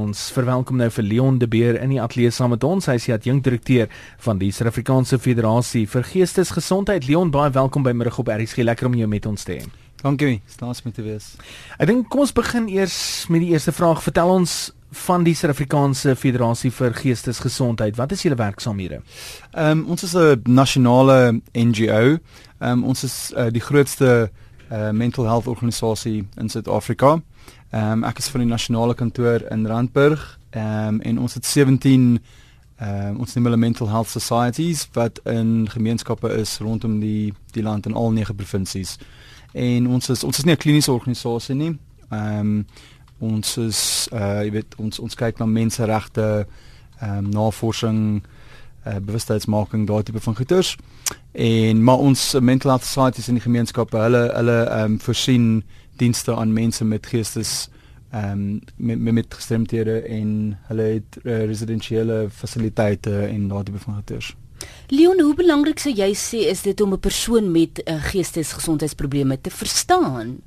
Ons verwelkom nou vir Leon de Beer in die ateljee saam met ons. Hy is die adjunkdirekteur van die Suid-Afrikaanse Federasie vir Geestesgesondheid. Leon, baie welkom by Middag op RSG. Lekker om jou met ons te hê. Dankie, staats met te wees. Ek dink kom ons begin eers met die eerste vraag. Vertel ons van die Suid-Afrikaanse Federasie vir Geestesgesondheid. Wat is julle werksaamhede? Ehm um, ons is 'n nasionale NGO. Ehm um, ons is uh, die grootste uh, mental health organisasie in Suid-Afrika. Ehm um, ek is van die nasionale kantoor in Randburg. Ehm um, en ons het 17 ehm um, ons noem hulle mental health societies wat in gemeenskappe is rondom die die land in al nege provinsies. En ons is ons is nie 'n kliniese organisasie nie. Ehm um, ons is uh jy weet ons ons kyk na menseregte ehm um, navorsing uh, bewustheidsmaking daai tipe van goeters. En maar ons mental health societies in die gemeenskappe, hulle hulle ehm um, voorsien dienste aan mense met geestes ehm um, met, met met gestremdhede en hulle het uh, residensiële fasiliteite en daardie bevoorraders. Leon, hoe belangrik sou jy sê is dit om 'n persoon met 'n uh, geestesgesondheidsprobleme te verstaan?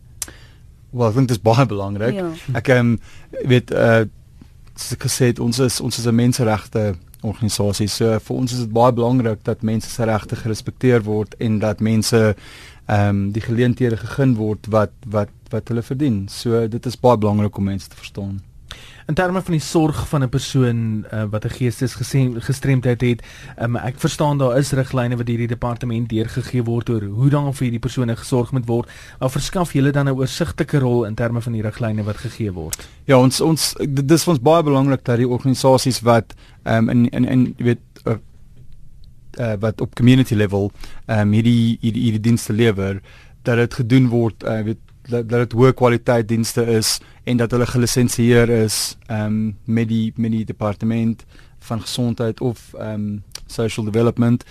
Wel, ek dink dit is baie belangrik. Ja. Ek ehm um, weet uh soos ek gesê het, ons is ons is 'n menseregte organisasie. So vir ons is dit baie belangrik dat mense se regte gerespekteer word en dat mense ehm um, die geleenthede gegee word wat wat wat hulle verdien. So dit is baie belangrik om mense te verstaan. In terme van die sorg van 'n persoon uh, wat 'n geestesgestremdheid het, um, ek verstaan daar is riglyne wat hierdie departement deurgegee word oor hoe dan vir hierdie persone gesorg moet word. Maar verskaf julle dan 'n oorsigtelike rol in terme van die riglyne wat gegee word? Ja, ons ons dis vir ons baie belangrik dat die organisasies wat um, in in in jy weet uh, wat op community level um, hierdie hierdie hierdie dienste lewer dat dit gedoen word uh, weet dat dit hoë kwaliteit dienste is en dat hulle gelisensieer is um, met die met die departement van gesondheid of um, social development.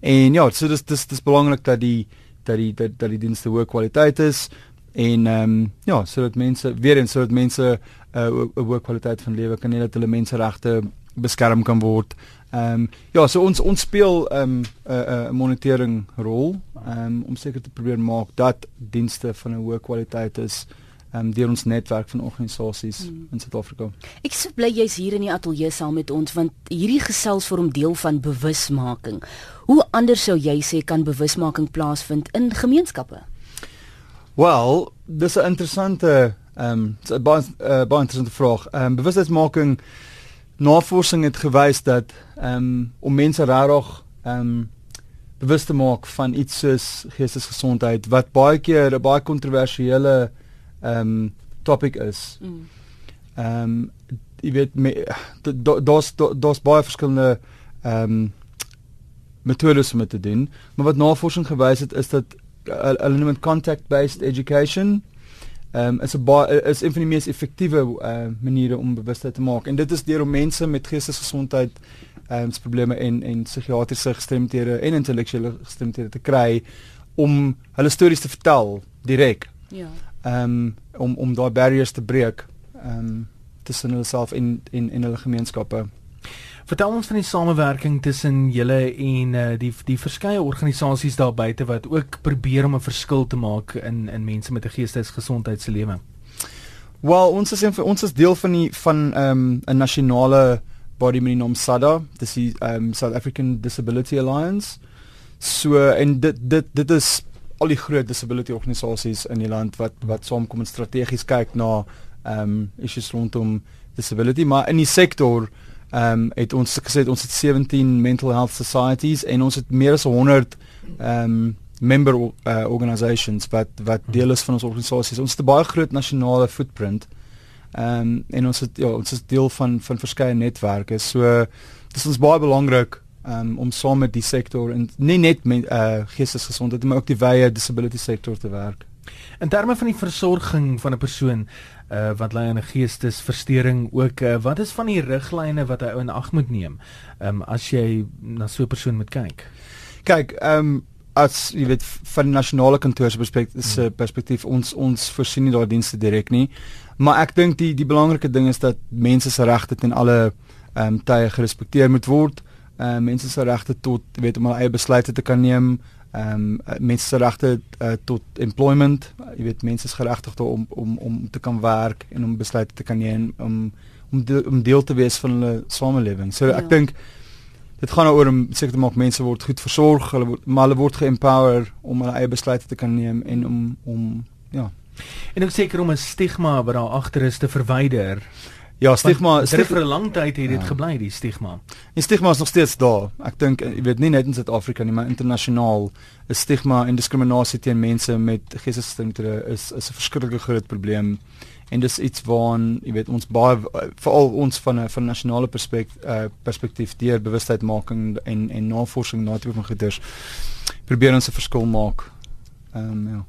En ja so dis dis dis belangrik dat die dat die dat, dat die dienste hoë kwaliteit is en ehm um, ja sodat mense weer eens sodat mense 'n uh, hoë kwaliteit van lewe kan hê dat hulle menseregte beskerm kan word Ehm um, ja, so ons ons speel ehm um, 'n uh, 'n uh, monitering rol um, om seker te probeer maak dat dienste van 'n hoë kwaliteit is um, deur ons netwerk van organisasies hmm. in Suid-Afrika. Ek sou bly jy's hier in die ateljee saam met ons want hierdie gesels vorm deel van bewusmaking. Hoe anders sou jy sê kan bewusmaking plaasvind in gemeenskappe? Wel, dis 'n interessante ehm um, baie uh, baie interessante vraag. Ehm um, bewusmaking navorsing het gewys dat ehm um, om mense regtig ehm um, bewus te maak van iets soos geestesgesondheid wat baie keer 'n baie kontroversiële ehm um, topik is. Mm. Ehm um, jy weet daar's daar's baie verskillende ehm um, metodes om dit te doen, maar wat navorsing gewys het is dat hulle noem dit contact based education ehm um, is 'n is een van die mees effektiewe uh, maniere om bewustheid te maak en dit is deur om mense met geestesgesondheid um, probleme en en psigiatriese gestremdhede en intellektuele gestremdhede te kry om hulle stories te vertel direk. Ja. Um, om om daai barriers te breek um, tussen hulle self en en en hulle gemeenskappe. Vertel ons van die samewerking tussen julle en uh, die die verskeie organisasies daar buite wat ook probeer om 'n verskil te maak in in mense met 'n geestesgesondheidse lewe. Wel, ons is ons is deel van die van ehm um, 'n nasionale body met die naam SADA, dis die ehm um, South African Disability Alliance. So en dit dit dit is al die groot disability organisasies in die land wat wat saamkom en strategies kyk na ehm um, issues rondom disability, maar in die sektor ehm um, het ons gesê ons het 17 mental health societies en ons het meer as 100 ehm um, member uh, organisations wat wat deel is van ons organisasies. Ons het 'n baie groot nasionale footprint. Ehm um, en ons het ja, ons is deel van van verskeie netwerke. So dis ons baie belangrik um, om saam met die sektor en nie net met uh, geestesgesondheid maar ook die wye disability sektor te werk. In terme van die versorging van 'n persoon uh, wat ly aan 'n geestesversteuring ook uh, wat is van die riglyne wat hy in ag moet neem um, as jy na so 'n persoon moet kyk? Kyk, ehm um, as jy weet van die nasionale kantoor se perspektief, hmm. perspektief ons ons voorsien nie daai dienste direk nie. Maar ek dink die die belangrike ding is dat mense se regte ten alle ehm um, tye gerespekteer moet word. Ehm uh, mense se regte tot weet om hulle eie besluite te kan neem ehm um, mense se regte uh, tot employment, jy weet mense is geregtig om om om te kan werk en om besluite te kan neem om om deel, om deel te wees van hulle samelewing. So ja. ek dink dit gaan oor om seker te maak mense word goed versorg, hulle word maar hulle word geempower om hulle eie besluite te kan neem en om om ja. En ook seker om 'n stigma wat daar agter is te verwyder. Ja, stigma, stigma vir 'n lang tyd het dit ja. gebly die stigma. Die stigma is nog steeds daar. Ek dink jy weet nie net in Suid-Afrika nie, maar internasionaal is stigma en diskriminasie teen mense met geestesgestremdhede is is 'n verskriklike groot probleem. En dis iets waaraan, jy weet, ons baie veral ons van 'n van nasionale perspektief uh, perspektief deur bewustheidmaking en en navorsing na tipe van goeders probeer ons 'n verskil maak. Ehm um, ja.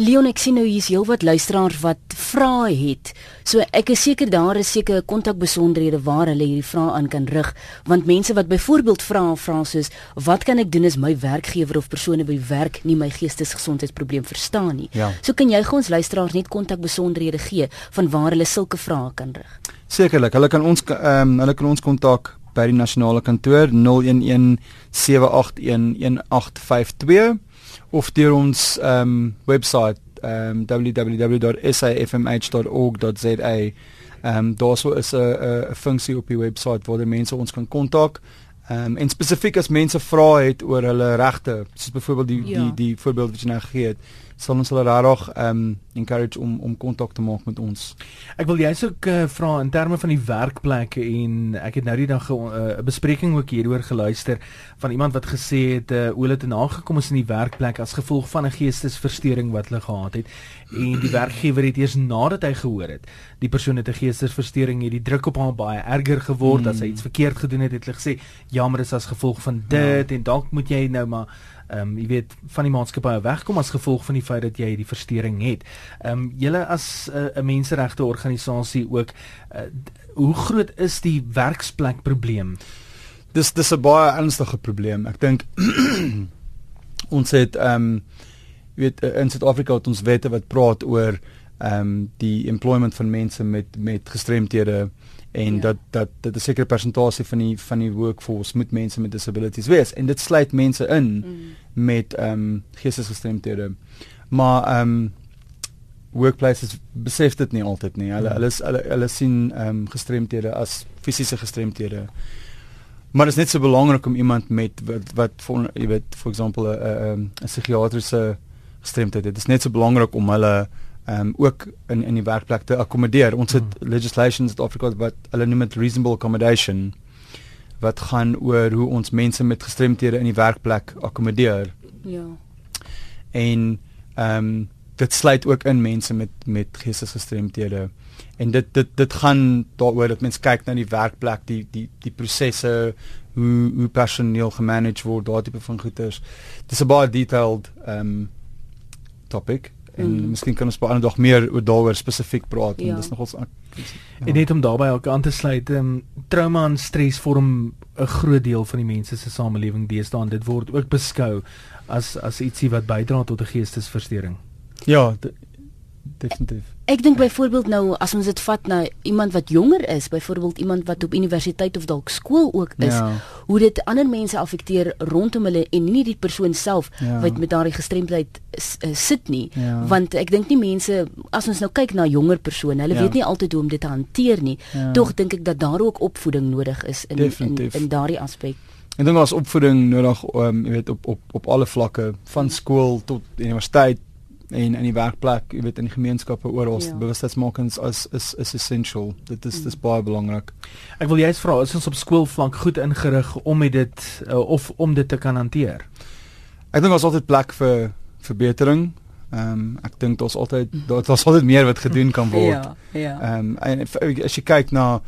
Leon ek sien nou hier's heelwat luisteraars wat vrae het. So ek is seker daar is seker kontakbesonderhede waar hulle hierdie vrae aan kan rig want mense wat byvoorbeeld vra vra soos wat kan ek doen as my werkgewer of persone by werk nie my geestesgesondheidsprobleem verstaan nie. Ja. So kan jy gou ons luisteraars net kontakbesonderhede gee van waar hulle sulke vrae kan rig. Sekerlik, hulle kan ons ehm um, hulle kan ons kontak by die nasionale kantoor 011 781 1852 of deur ons ehm um, webwerf ehm um, www.safmh.org.za ehm um, daar sou is 'n 'n funksie op die webwerf waar die mense ons kan kontak. Ehm um, en spesifiek as mense vra het oor hulle regte, soos byvoorbeeld die ja. die die voorbeeld wat jy nou gegee het, sal ons hulle regtig um encourage om om kontak te maak met ons. Ek wil jous ook uh, vra in terme van die werkplekke en ek het nou die dag 'n uh, bespreking ook hieroor geluister van iemand wat gesê het uh, hoe hulle te nagekom is in die werkplek as gevolg van 'n geestesversteuring wat hulle gehad het en die werkgewer het eers nadat hy gehoor het die persoon het 'n geestesversteuring het die druk op hom baie erger geword hmm. as hy iets verkeerd gedoen het het hulle gesê jammer dis as gevolg van dit ja. en dalk moet jy nou maar ehm um, jy weet van die maatskappy wegkom as gevolg van die feit dat jy die verstoring het. Ehm um, julle as eh, 'n uh, menseregte organisasie ook uh, hoe groot is die werksplek probleem? Dis dis 'n baie ernstige probleem. Ek dink ons het ehm um, jy weet in Suid-Afrika het ons wette wat praat oor ehm um, die employment van mense met met gestremthede en ja. dat dat dit 'n sekere persentasie van die van die workforce moet mense met disabilities wees en dit sluit mense in mm. met ehm um, geestesgestremdhede. Maar ehm um, workplaces besef dit nie altyd nie. Hulle mm. hulle hulle, hulle sien ehm um, gestremdhede as fisiese gestremdhede. Maar dit is net so belangrik om iemand met wat wat vir jy weet for example 'n 'n psigiatriese gestremdheid. Dit is net so belangrik om hulle um, ook in in die werkplek te akkommodeer. Ons het hmm. legislations in Afrika wat hulle noem dit reasonable accommodation wat gaan oor hoe ons mense met gestremthede in die werkplek akkommodeer. Ja. En ehm um, dit sluit ook in mense met met geestesgestremthede. En dit dit dit gaan daaroor dat mense kyk na die werkplek, die die die prosesse hoe hoe personeel gemanage word, daardie tipe van goeders. Dis 'n baie detailed ehm um, topic en mm. miskien kan ons op 'n ander dag meer oor daaroor spesifiek praat ja. en dis nogals ja. en net om daarbey ook aan te sluit um, trauma en stres vorm 'n groot deel van die mense se samelewing deesdae en dit word ook beskou as as ietsie wat bydra tot 'n geestesversteuring ja definitief Ek dink byvoorbeeld nou as ons dit vat na iemand wat jonger is, byvoorbeeld iemand wat op universiteit of dalk skool ook is, ja. hoe dit ander mense affekteer rondom hulle en nie die persoon self ja. wat met daardie gestremdheid uh, sit nie. Ja. Want ek dink nie mense as ons nou kyk na jonger persone, hulle ja. weet nie altyd hoe om dit te hanteer nie. Ja. Tog dink ek dat daar ook opvoeding nodig is in Definitief. in, in daardie aspek. Ek dink daar's opvoeding nodig, um, jy weet op op op alle vlakke, van skool tot universiteit en in die werkplek, jy weet in die gemeenskappe oral, ja. bewustheidsmakings is is is essential. Dit is mm. dis baie belangrik. Ek wil jy's vra, is ons op skoolvlak goed ingerig om met dit uh, of om dit te kan hanteer? Ek dink ons altyd plek vir verbetering. Ehm um, ek dink daar's altyd daar's altyd meer wat gedoen kan word. Ja, ja. Ehm um, en as jy kyk na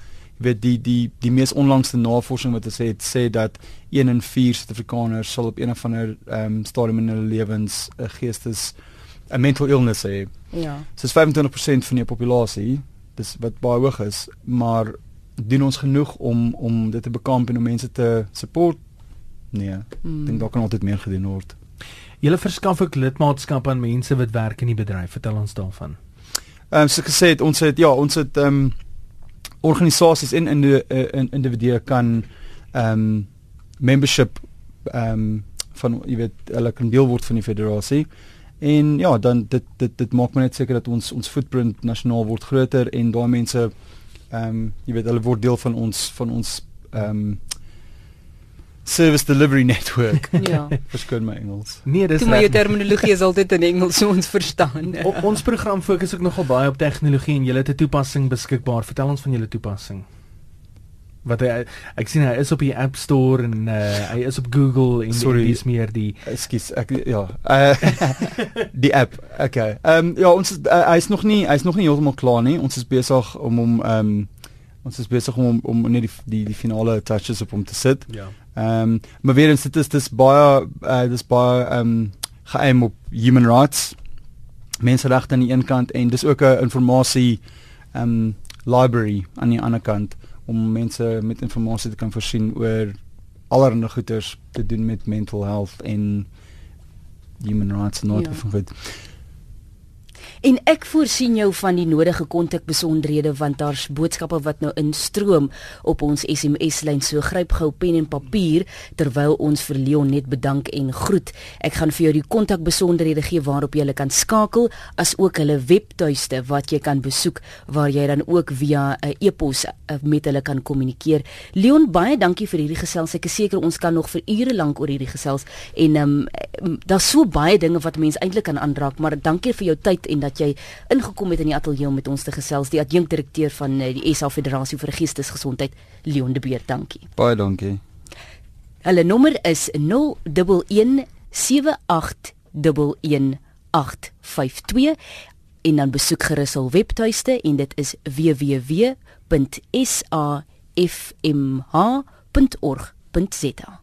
weet die die die mees onlangste navorsing wat sê het sê dat 1 in 4 Suid-Afrikaners sal op een of ander ehm um, stadium in hulle lewens 'n uh, geestes 'n mental illness hê. Ja. So 25% van die populasie, dis wat baie hoog is, maar doen ons genoeg om om dit te bekamp en om mense te support? Nee. Mm. Ek dink daar kan altyd meer gedoen word. Julle verskaf ook lidmaatskap aan mense wat werk in die bedryf. Vertel ons daarvan. Ehm um, so gesê het ons het ja, ons het ehm um, organisasies in in die in individue kan ehm um, membership ehm um, van jy weet hulle kan deel word van die federasie. En ja, dan dit dit dit maak my net seker dat ons ons footprint nasionaal word groter en daai mense ehm um, jy weet hulle word deel van ons van ons ehm um, service delivery network. Ja. Verskoon my Engels. Nee, dis Toe my terminologie is altyd in Engels so ons verstaan. O, ons program fokus ook nogal baie op tegnologie en jy het 'n toepassing beskikbaar. Vertel ons van julle toepassing. Wat hy ek sien hy is op die App Store en uh, hy is op Google en Sorry. dis meer die Ekskuus, ek ja. Uh, die app. Okay. Ehm um, ja, ons is uh, hy's nog nie hy's nog nie heeltemal klaar nie. Ons is besig om hom ehm um, ons is besig om om net die die die finale touches op hom te sit. ja. Ehm um, maar weer eens dit is dis baie uh, dis baie ehm um, geaim op human rights. Menseregte aan die een kant en dis ook 'n informasie ehm um, library aan die ander kant om mense met inligting te kan voorsien oor allerlei goeters te doen met mental health en human rights en nooit Ja. van goed. En ek voorsien jou van die nodige kontakbesonderhede want daar's boodskappe wat nou instroom op ons SMS-lyn. So gryp gou pen en papier terwyl ons vir Leon net bedank en groet. Ek gaan vir jou die kontakbesonderhede gee waarop jy hulle kan skakel as ook hulle webtuiste wat jy kan besoek waar jy dan ook via 'n e-pos eh, met hulle kan kommunikeer. Leon, baie dankie vir hierdie gesels. Ek is seker ons kan nog vir ure lank oor hierdie gesels en ehm um, daar's so baie dinge wat mense eintlik kan aanraak, maar dankie vir jou tyd en dat jy ingekom het in die ateljee om met ons te gesels. Die adjunkdirekteur van eh, die SA Federasie vir Geestesgesondheid, Leon de Beer, dankie. Baie dankie. Hulle nommer is 011 7811852 en dan besoek gerus hul webtuiste en dit is www.safmh.org.za